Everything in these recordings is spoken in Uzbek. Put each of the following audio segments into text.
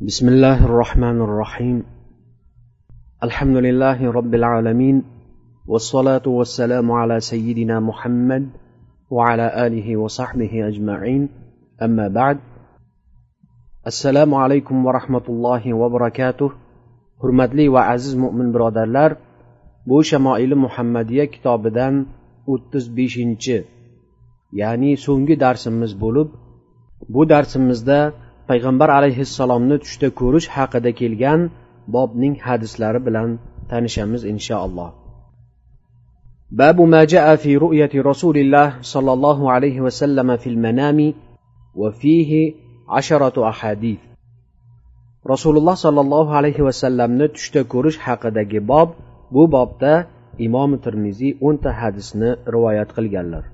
بسم الله الرحمن الرحيم الحمد لله رب العالمين والصلاة والسلام على سيدنا محمد وعلى آله وصحبه أجمعين أما بعد السلام عليكم ورحمة الله وبركاته hurmatli va aziz mo'min birodarlar bu shamoili muhammadiya kitobidan o'ttiz beshinchi ya'ni so'nggi darsimiz bo'lib bu darsimizda payg'ambar alayhissalomni tushda ko'rish haqida kelgan bobning hadislari bilan tanishamiz inshaalloh باب ما جاء في رؤية رسول الله صلى الله عليه وسلم في المنام وفيه عشرة أحاديث rasululloh sollallohu alayhi vasallamni tushda ko'rish haqidagi bob bu bobda imom termiziy o'nta hadisni rivoyat qilganlar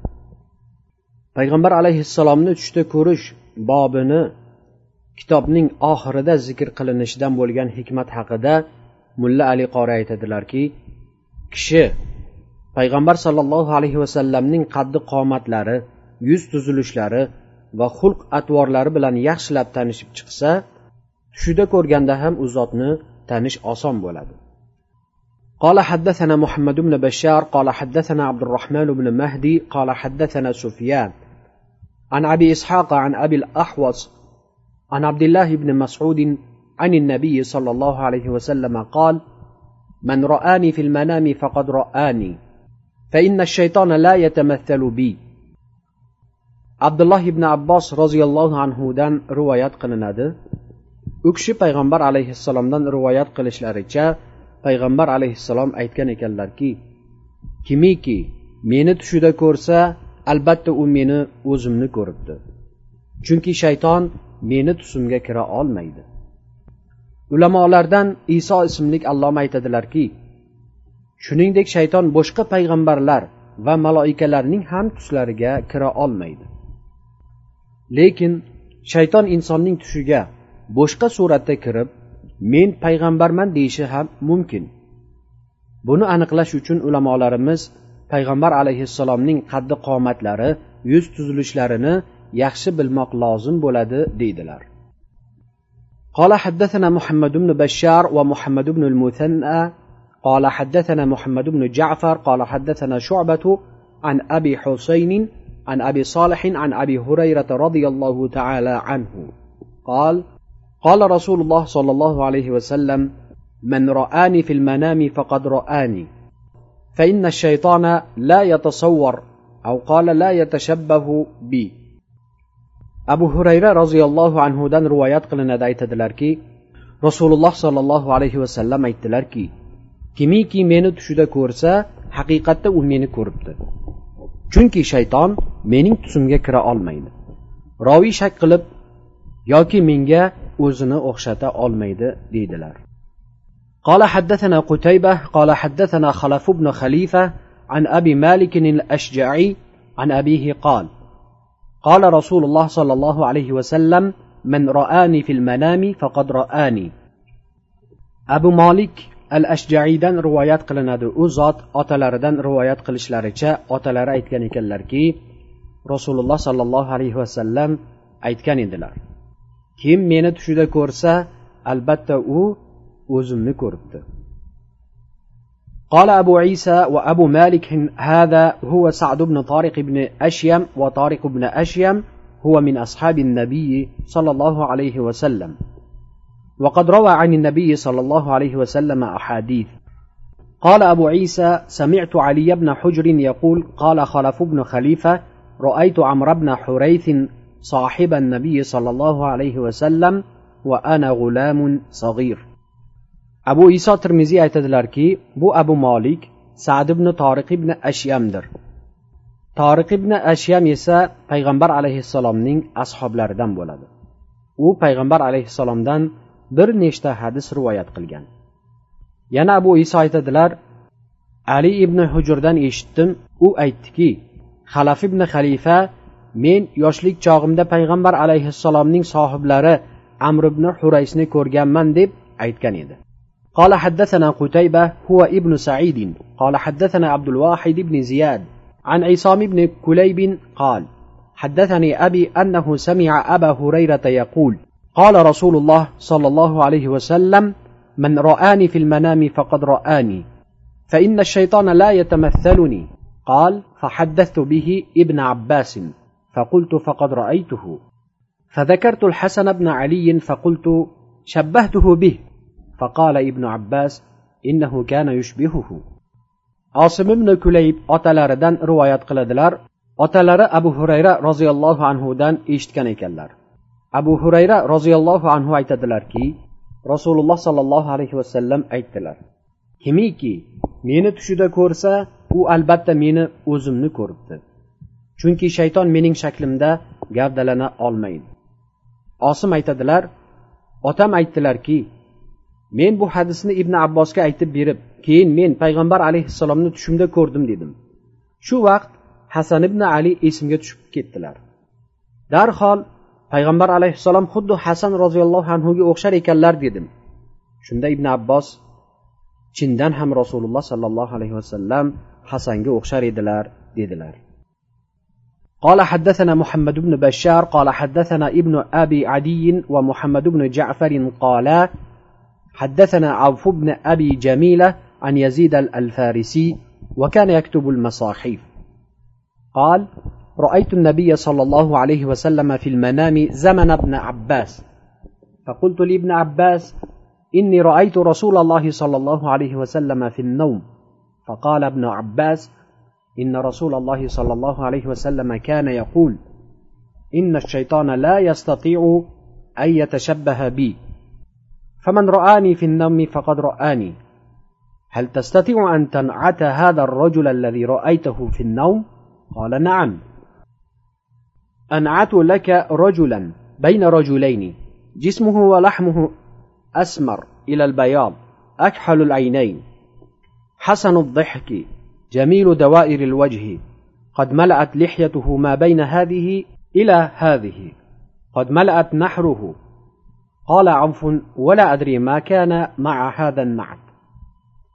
payg'ambar alayhissalomni tushda ko'rish bobini kitobning oxirida zikr qilinishidan bo'lgan hikmat haqida mulla ali qori aytadilarki kishi payg'ambar sollallohu alayhi vasallamning qaddi qomatlari yuz tuzilishlari va xulq atvorlari bilan yaxshilab tanishib chiqsa tushida ko'rganda ham u zotni tanish oson bo'ladi قال حدثنا محمد بن بشار قال حدثنا عبد الرحمن بن مهدي قال حدثنا سفيان عن ابي اسحاق عن ابي الاحوص عن عبد الله بن مسعود عن النبي صلى الله عليه وسلم قال من رآني في المنام فقد رآني فإن الشيطان لا يتمثل بي عبد الله بن عباس رضي الله عنه دان روايات qilinadi u kishi payg'ambar alayhissalomdan rivoyat qilishlaricha payg'ambar alayhissalom aytgan ekanlarki kimiki meni tushida ko'rsa albatta u meni o'zimni ko'ribdi chunki shayton meni tusimga kira olmaydi. Ulamolardan iso ismli alloma aytadilarki shuningdek shayton boshqa payg'ambarlar va maloikalarning ham tuslariga kira olmaydi. Lekin shayton insonning tushiga boshqa suratda kirib men payg'ambarman deyishi ham mumkin. Buni aniqlash uchun ulamolarimiz payg'ambar alayhissalomning qaddi qomatlari yuz tuzilishlarini yaxshi bilmoq lozim bo'ladi deydilar. قال حدثنا محمد بن بشار ومحمد بن المثنى قال حدثنا محمد بن جعفر قال حدثنا شعبة عن أبي حسين عن أبي صالح عن أبي هريرة رضي الله تعالى عنه قال قال رسول الله صلى الله عليه وسلم من رآني في المنام فقد رآني فإن الشيطان لا يتصور أو قال لا يتشبه بي abu hurayra roziyallohu anhudan rivoyat qilinadi aytadilarki rasululloh sollallohu alayhi vasallam aytdilarki kimiki meni tushida ko'rsa haqiqatda u meni ko'ribdi chunki shayton mening tusimga kira olmaydi roviy shak qilib yoki menga o'zini o'xshata olmaydi deydilar قال حدثنا قتيبة قال حدثنا خلف بن خليفة عن أبي مالك الأشجعي عن أبيه قال قال رسول الله صلى الله عليه وسلم من رآني في المنام فقد رآني أبو مالك الأشجعيdan rivoyat qilinadi u zot otalaridan rivoyat qilishlaricha otalari aytgan ekanlarki rasululloh sollallohu alayhi vasallam aytgan edilar kim meni tushida ko'rsa albatta u o'zimni ko'ribdi قال أبو عيسى وأبو مالك هذا هو سعد بن طارق بن أشيم وطارق بن أشيم هو من أصحاب النبي صلى الله عليه وسلم. وقد روى عن النبي صلى الله عليه وسلم أحاديث. قال أبو عيسى سمعت علي بن حجر يقول قال خلف بن خليفة رأيت عمرو بن حريث صاحب النبي صلى الله عليه وسلم وأنا غلام صغير. Abu iso termiziy aytadilarki bu abu molik sad ibn toriq ibn ashyamdir. Toriq ibn ashyam esa payg'ambar alayhissalomning ashoblaridan bo'ladi. U payg'ambar alayhissalomdan bir nechta hadis rivoyat qilgan. Yana abu iso aytadilar ali ibn hujurdan eshitdim. U aytdiki xalaf ibn xalifa men yoshlik chog'imda payg'ambar alayhissalomning sohiblari amr ibn huraysni ko'rganman deb aytgan edi. قال حدثنا قتيبة هو ابن سعيد. قال حدثنا عبد الواحد بن زياد عن عصام بن كليب قال حدثني أبي أنه سمع أبا هريرة يقول قال رسول الله صلى الله عليه وسلم من رآني في المنام فقد رآني فإن الشيطان لا يتمثلني. قال فحدثت به ابن عباس فقلت فقد رأيته. فذكرت الحسن بن علي فقلت شبهته به. فقال ابن عباس إنه كان يشبهه osim ibn kulayb otalaridan rivoyat qiladilar otalari abu hurayra roziyallohu anhudan eshitgan ekanlar abu hurayra roziyallohu anhu aytadilarki rasululloh sollallohu alayhi vasallam aytdilar kimiki meni tushida ko'rsa u albatta meni o'zimni ko'ribdi chunki shayton mening shaklimda gavdalana olmaydi osim aytadilar otam aytdilarki men bu hadisni ibn abbosga aytib berib keyin men payg'ambar alayhissalomni tushimda ko'rdim dedim shu vaqt hasan ibn ali esimga tushib ketdilar darhol payg'ambar alayhissalom xuddi hasan roziyallohu anhuga o'xshar ekanlar dedim shunda ibn abbos chindan ham rasululloh sollallohu alayhi vasallam hasanga o'xshar edilar dedilar قال حدثنا محمد بن بشار قال حدثنا ابن ابي عدي ومحمد بن جعفر قالا حدثنا عوف بن أبي جميلة عن يزيد الفارسي وكان يكتب المصاحف قال رأيت النبي صلى الله عليه وسلم في المنام زمن ابن عباس. فقلت لابن عباس إني رأيت رسول الله صلى الله عليه وسلم في النوم فقال ابن عباس إن رسول الله صلى الله عليه وسلم كان يقول إن الشيطان لا يستطيع أن يتشبه بي فمن رآني في النوم فقد رآني. هل تستطيع أن تنعت هذا الرجل الذي رأيته في النوم؟ قال نعم. أنعت لك رجلا بين رجلين جسمه ولحمه أسمر إلى البياض أكحل العينين. حسن الضحك جميل دوائر الوجه قد ملأت لحيته ما بين هذه إلى هذه قد ملأت نحره. قال عوف ولا أدري ما كان مع هذا النعت.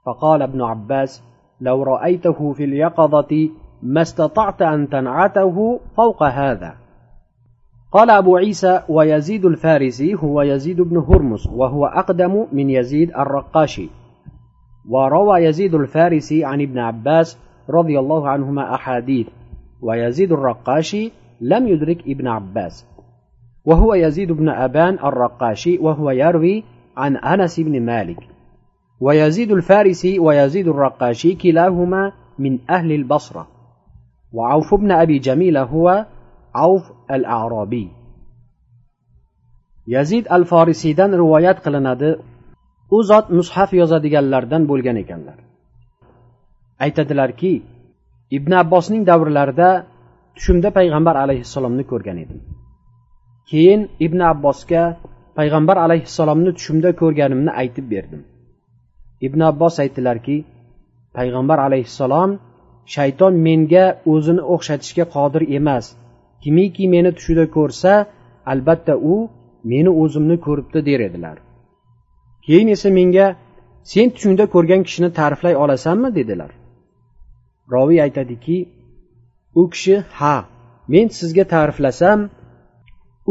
فقال ابن عباس لو رأيته في اليقظة ما استطعت أن تنعته فوق هذا. قال أبو عيسى ويزيد الفارسي هو يزيد بن هرمز وهو أقدم من يزيد الرقاشي. وروى يزيد الفارسي عن ابن عباس رضي الله عنهما أحاديث ويزيد الرقاشي لم يدرك ابن عباس. وهو يزيد بن أبان الرقاشي وهو يروي عن أنس بن مالك ويزيد الفارسي ويزيد الرقاشي كلاهما من أهل البصرة وعوف بن أبي جميلة هو عوف الأعرابي yazid al forsiydan rivoyat qilinadi u zot mushaf yozadiganlardan bo'lgan ekanlar aytadilarki ibn abbosning davrlarida tushimda payg'ambar alayhissalomni ko'rgan edim Keyin ibn abbosga payg'ambar alayhissalomni tushimda ko'rganimni aytib berdim. Ibn abbos aytdilarki payg'ambar alayhissalom shayton menga o'zini o'xshatishga qodir emas. Kimiki meni tushida ko'rsa albatta u meni o'zimni ko'ribdi der edilar. Keyin esa menga sen tushingda ko'rgan kishini ta'riflay olasanmi? dedilar. Roviy aytadiki u kishi ha men sizga ta'riflasam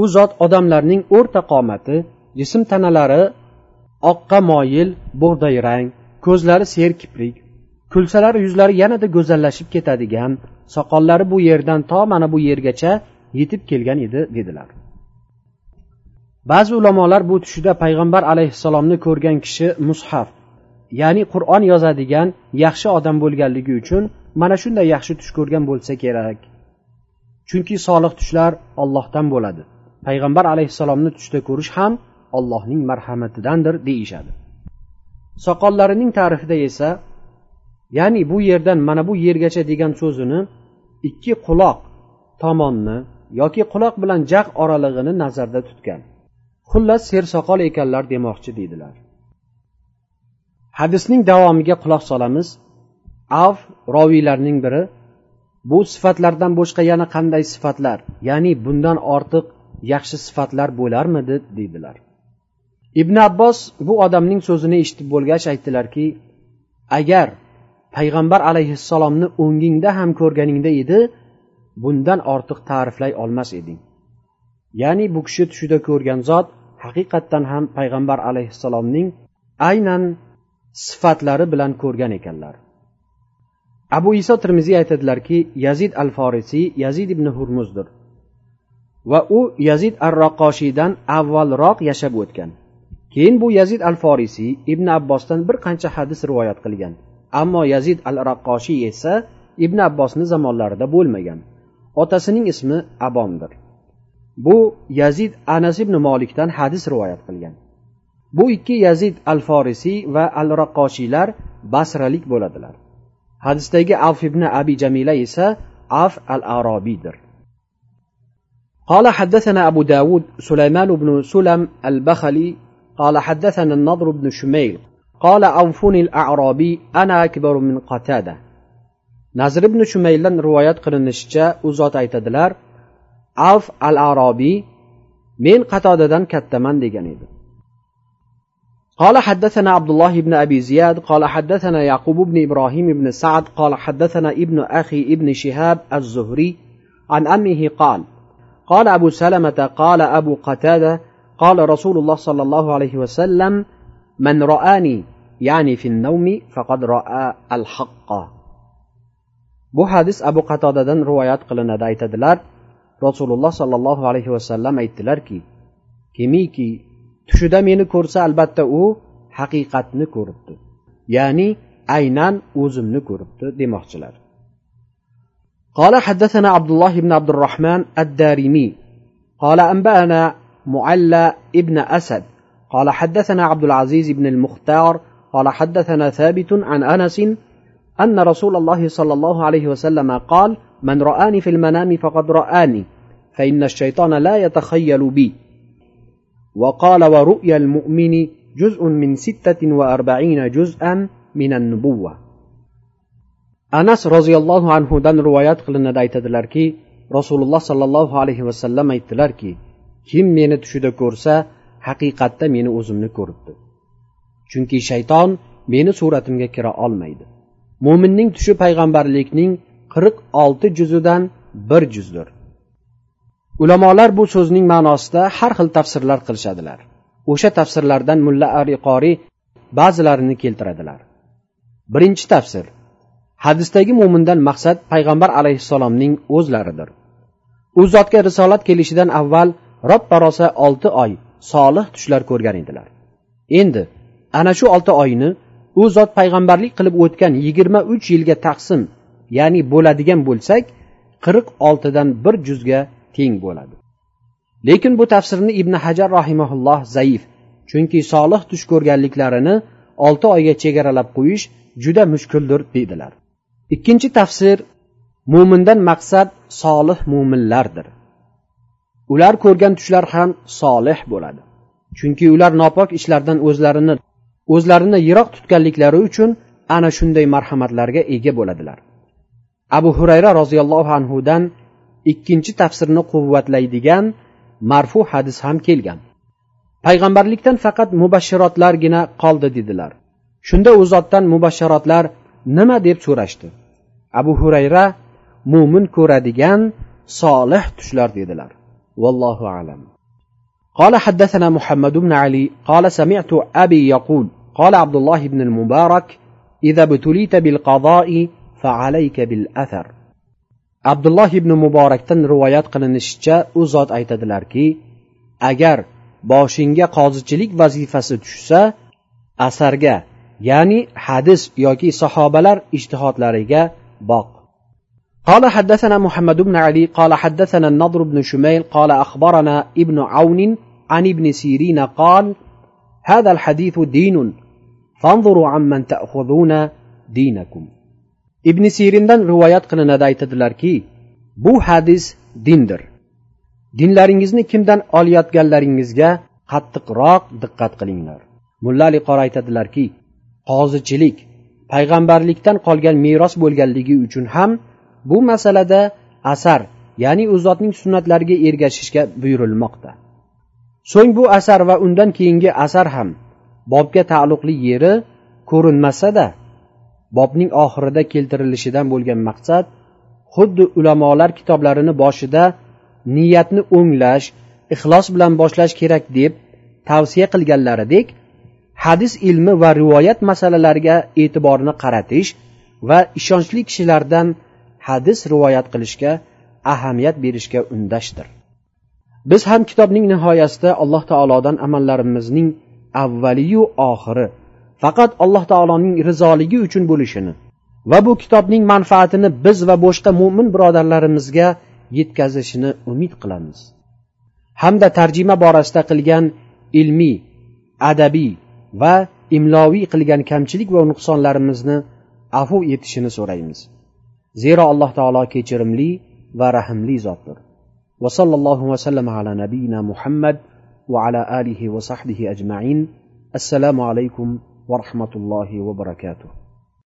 u zot odamlarning o'rta qomati jism tanalari oqqa moyil bug'doy rang ko'zlari serkiprik kulsalar yuzlari yanada go'zallashib ketadigan soqollari bu yerdan to mana bu yergacha yetib kelgan edi dedilar. Ba'zi ulamolar bu tushida payg'ambar alayhissalomni ko'rgan kishi mushaf ya'ni qur'on yozadigan yaxshi odam bo'lganligi uchun mana shunday yaxshi tush ko'rgan bo'lsa kerak. Chunki solih tushlar ollohdan bo'ladi. Payg'ambar alayhissalomni tushda ko'rish ham allohning marhamatidandir deyishadi. Soqollarining ta'rifida esa ya'ni bu yerdan mana bu yergacha degan so'zini ikki quloq tomonni yoki quloq bilan jag' oralig'ini nazarda tutgan. Xullas sersoqol ekanlar demoqchi deydilar. Hadisning davomiga quloq solamiz. Av roviylarning biri. Bu sifatlardan boshqa yana qanday sifatlar? Ya'ni bundan ortiq yaxshi sifatlar bo'larmidi deydilar. Ibn abbos bu odamning so'zini eshitib bo'lgach aytdilarki agar payg'ambar alayhissalomni o'ngingda ham ko'rganingda edi bundan ortiq ta'riflay olmas eding. Ya'ni bu kishi tushida ko'rgan zot haqiqatdan ham payg'ambar alayhissalomning aynan sifatlari bilan ko'rgan ekanlar. Abu iso termiziy aytadilarki yazid al forisiy yazid ibn hurmuzdir. Va u yazid ar raqoshiydan avvalroq yashab o'tgan. Keyin bu yazid al forisiy ibn abbosdan bir qancha hadis rivoyat qilgan. Ammo yazid al raqqoshiy esa ibn abbosni zamonlarida bo'lmagan. Otasining ismi abomdir. Bu yazid anas ibn molikdan hadis rivoyat qilgan. Bu ikki yazid al forisiy va al raqqoshiylar basralik bo'ladilar. Hadisdagi avf ibn abi jamila esa af al arobiydir قال حدثنا أبو داود سليمان بن سلم البخلي قال حدثنا النضر بن شميل قال أوفوني الأعرابي أنا أكبر من قتادة nazr ibn shumayldan rivoyat qilinishicha u zot aytadilar avf al arobiy men qatodadan kattaman degan edi قال حدثنا عبد الله بن أبي زياد قال حدثنا يعقوب بن إبراهيم بن سعد قال حدثنا ابن أخي ابن شهاب الزهري عن أمه قال قال أبو سلمة قال أبو قتادة قال رسول الله صلى الله عليه وسلم من رآني يعني في النوم فقد رأى الحق bu hadis abu qatodadan rivoyat qilinadi aytadilar rasululloh sollallohu alayhi vasallam aytdilarki kimiki tushida meni ko'rsa albatta u haqiqatni ko'ribdi ya'ni aynan o'zimni ko'ribdi demoqchilar قال حدثنا عبد الله بن عبد الرحمن الدارمي. قال أنبأنا معلى ابن أسد. قال حدثنا عبد العزيز بن المختار. قال حدثنا ثابت عن أنس أن رسول الله صلى الله عليه وسلم قال من رآني في المنام فقد رآني فإن الشيطان لا يتخيل بي. وقال ورؤيا المؤمن جزء من ستة وأربعين جزءا من النبوة. Anas roziyallohu anhudan rivoyat qilinadi aytadilarki rasululloh sollallohu alayhi vasallam aytdilarki kim meni tushida ko'rsa haqiqatda meni o'zimni ko'ribdi. Chunki shayton meni suratimga kira olmaydi. Mo'minning tushi payg'ambarlikning qirq olti juzidan bir juzdir. Ulamolar bu so'zning ma'nosida har xil tafsirlar qilishadilar. O'sha tafsirlardan mulla ariqoriy ba'zilarini keltiradilar. Birinchi tafsir hadisdagi mo'mindan maqsad payg'ambar alayhissalomning o'zlaridir. U zotga risolat kelishidan avval robba rosa olti oy solih tushlar ko'rgan edilar. Endi ana shu olti oyni u zot payg'ambarlik qilib o'tgan yigirma uch yilga taqsim ya'ni bo'ladigan bo'lsak qirq oltidan bir juzga teng bo'ladi. Lekin bu tafsirni ibn hajar rahimaulloh zaif chunki solih tush ko'rganliklarini olti oyga chegaralab qo'yish juda mushkuldir dedilar ikkinchi tafsir mo'mindan maqsad solih mo'minlardir ular ko'rgan tushlar ham solih bo'ladi. Chunki ular nopok ishlardan o'zlarini o'zlarini yiroq tutganliklari uchun ana shunday marhamatlarga ega bo'ladilar. Abu hurayra roziyallohu anhudan ikkinchi tafsirni quvvatlaydigan marfu hadis ham kelgan. Payg'ambarlikdan faqat mubashshirotlargina qoldi dedilar. Shunda u zotdan mubashshirotlar nima deb so'rashdi? abu hurayra mo'min ko'radigan solih tushlar dedilar vallohu alam قال حدثنا محمد بن علي قال سمعت أبي يقول قال عبد الله بن المبارك إذا ابتليت بالقضاء فعليك بالأثر عبد الله بن muborakdan rivoyat qilinishicha u zot aytadilarki agar boshingga qozichilik vazifasi tushsa asarga ya'ni hadis yoki sahobalar ijtihodlariga boq قال حدثنا محمد بن علي قال حدثنا النضر بن شميل قال أخبرنا ابن عون عن ابن سيرين قال هذا الحديث دين فانظروا عمن تأخذون دينكم ibn sirindan rivoyat qilinadi aytadilarki bu hadis dindir dinlaringizni kimdan olayotganlaringizga qattiqroq diqqat qilinglar mulla ali qori aytadilarki qozichilik payg'ambarlikdan qolgan meros bo'lganligi uchun ham bu masalada asar ya'ni u zotning sunnatlariga ergashishga buyurilmoqda. So'ng bu asar va undan keyingi asar ham bobga taalluqli yeri ko'rinmasada bobning oxirida keltirilishidan bo'lgan maqsad xuddi ulamolar kitoblarini boshida niyatni o'nglash ixlos bilan boshlash kerak deb tavsiya qilganlaridek hadis ilmi va rivoyat masalalariga e'tiborni qaratish va ishonchli kishilardan hadis rivoyat qilishga ahamiyat berishga undashdir. Biz ham kitobning nihoyasida alloh taolodan amallarimizning avvaliyu oxiri faqat alloh taoloning rizoligi uchun bo'lishini va bu kitobning manfaatini biz va boshqa mo'min birodarlarimizga yetkazishini umid qilamiz. Hamda tarjima borasida qilgan ilmiy adabiy va imloviy qilgan kamchilik va nuqsonlarimizni afu etishini so'raymiz zero alloh taolo kechirimli va rahmli zotdir وصلى الله وسلم على نبينا محمد وعلى اله وصحبه اجمعين السلام عليكم ورحمه الله وبركاته